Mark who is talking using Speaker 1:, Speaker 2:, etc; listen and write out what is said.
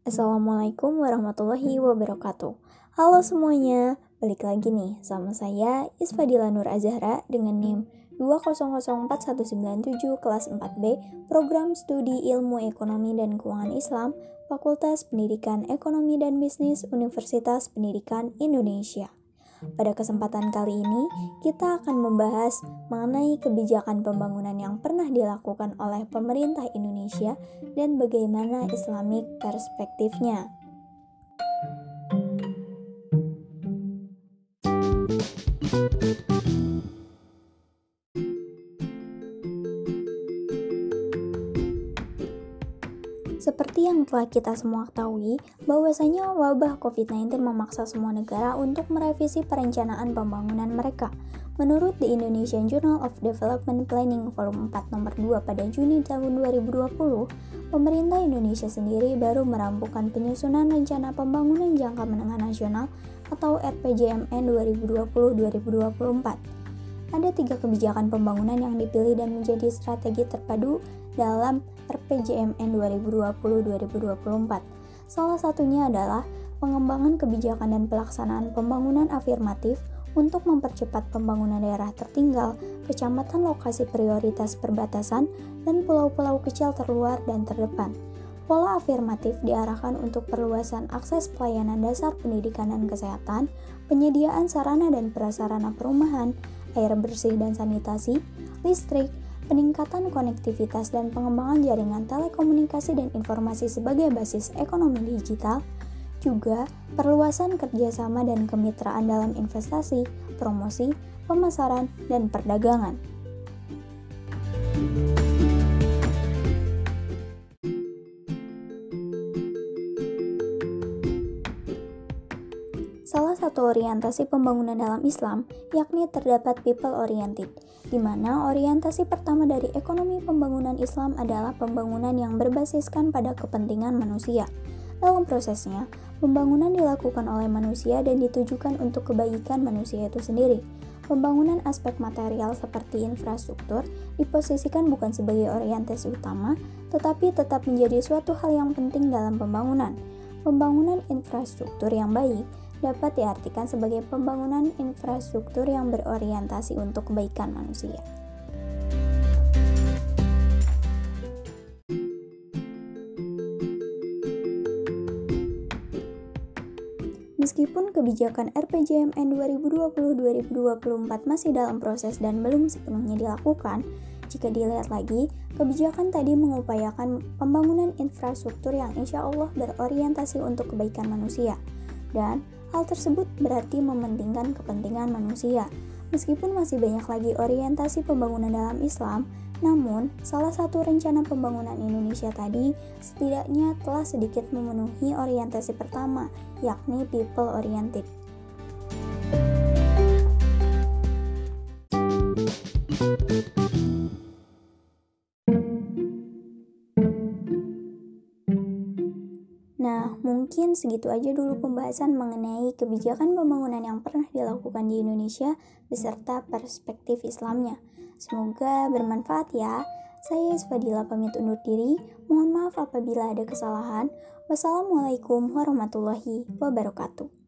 Speaker 1: Assalamualaikum warahmatullahi wabarakatuh. Halo semuanya, balik lagi nih sama saya Isfadila Nur Azhara dengan NIM 2004197 kelas 4B Program Studi Ilmu Ekonomi dan Keuangan Islam Fakultas Pendidikan Ekonomi dan Bisnis Universitas Pendidikan Indonesia. Pada kesempatan kali ini, kita akan membahas mengenai kebijakan pembangunan yang pernah dilakukan oleh pemerintah Indonesia dan bagaimana Islamic perspektifnya. Seperti yang telah kita semua ketahui, bahwasanya wabah COVID-19 memaksa semua negara untuk merevisi perencanaan pembangunan mereka. Menurut The Indonesian Journal of Development Planning Volume 4 nomor 2 pada Juni tahun 2020, pemerintah Indonesia sendiri baru merampungkan penyusunan rencana pembangunan jangka menengah nasional atau RPJMN 2020-2024 ada tiga kebijakan pembangunan yang dipilih dan menjadi strategi terpadu dalam RPJMN 2020-2024. Salah satunya adalah pengembangan kebijakan dan pelaksanaan pembangunan afirmatif untuk mempercepat pembangunan daerah tertinggal, kecamatan lokasi prioritas perbatasan, dan pulau-pulau kecil terluar dan terdepan. Pola afirmatif diarahkan untuk perluasan akses pelayanan dasar pendidikan dan kesehatan, penyediaan sarana dan prasarana perumahan, air bersih dan sanitasi, listrik, peningkatan konektivitas dan pengembangan jaringan telekomunikasi dan informasi sebagai basis ekonomi digital, juga perluasan kerjasama dan kemitraan dalam investasi, promosi, pemasaran, dan perdagangan. Satu orientasi pembangunan dalam Islam yakni terdapat people oriented, di mana orientasi pertama dari ekonomi pembangunan Islam adalah pembangunan yang berbasiskan pada kepentingan manusia. Dalam prosesnya, pembangunan dilakukan oleh manusia dan ditujukan untuk kebaikan manusia itu sendiri. Pembangunan aspek material seperti infrastruktur diposisikan bukan sebagai orientasi utama, tetapi tetap menjadi suatu hal yang penting dalam pembangunan. Pembangunan infrastruktur yang baik dapat diartikan sebagai pembangunan infrastruktur yang berorientasi untuk kebaikan manusia. Meskipun kebijakan RPJMN 2020-2024 masih dalam proses dan belum sepenuhnya dilakukan, jika dilihat lagi, kebijakan tadi mengupayakan pembangunan infrastruktur yang insya Allah berorientasi untuk kebaikan manusia. Dan Hal tersebut berarti mementingkan kepentingan manusia. Meskipun masih banyak lagi orientasi pembangunan dalam Islam, namun salah satu rencana pembangunan Indonesia tadi setidaknya telah sedikit memenuhi orientasi pertama, yakni people oriented. Mungkin segitu aja dulu pembahasan mengenai kebijakan pembangunan yang pernah dilakukan di Indonesia beserta perspektif Islamnya. Semoga bermanfaat ya. Saya Isfadila pamit undur diri. Mohon maaf apabila ada kesalahan. Wassalamualaikum warahmatullahi wabarakatuh.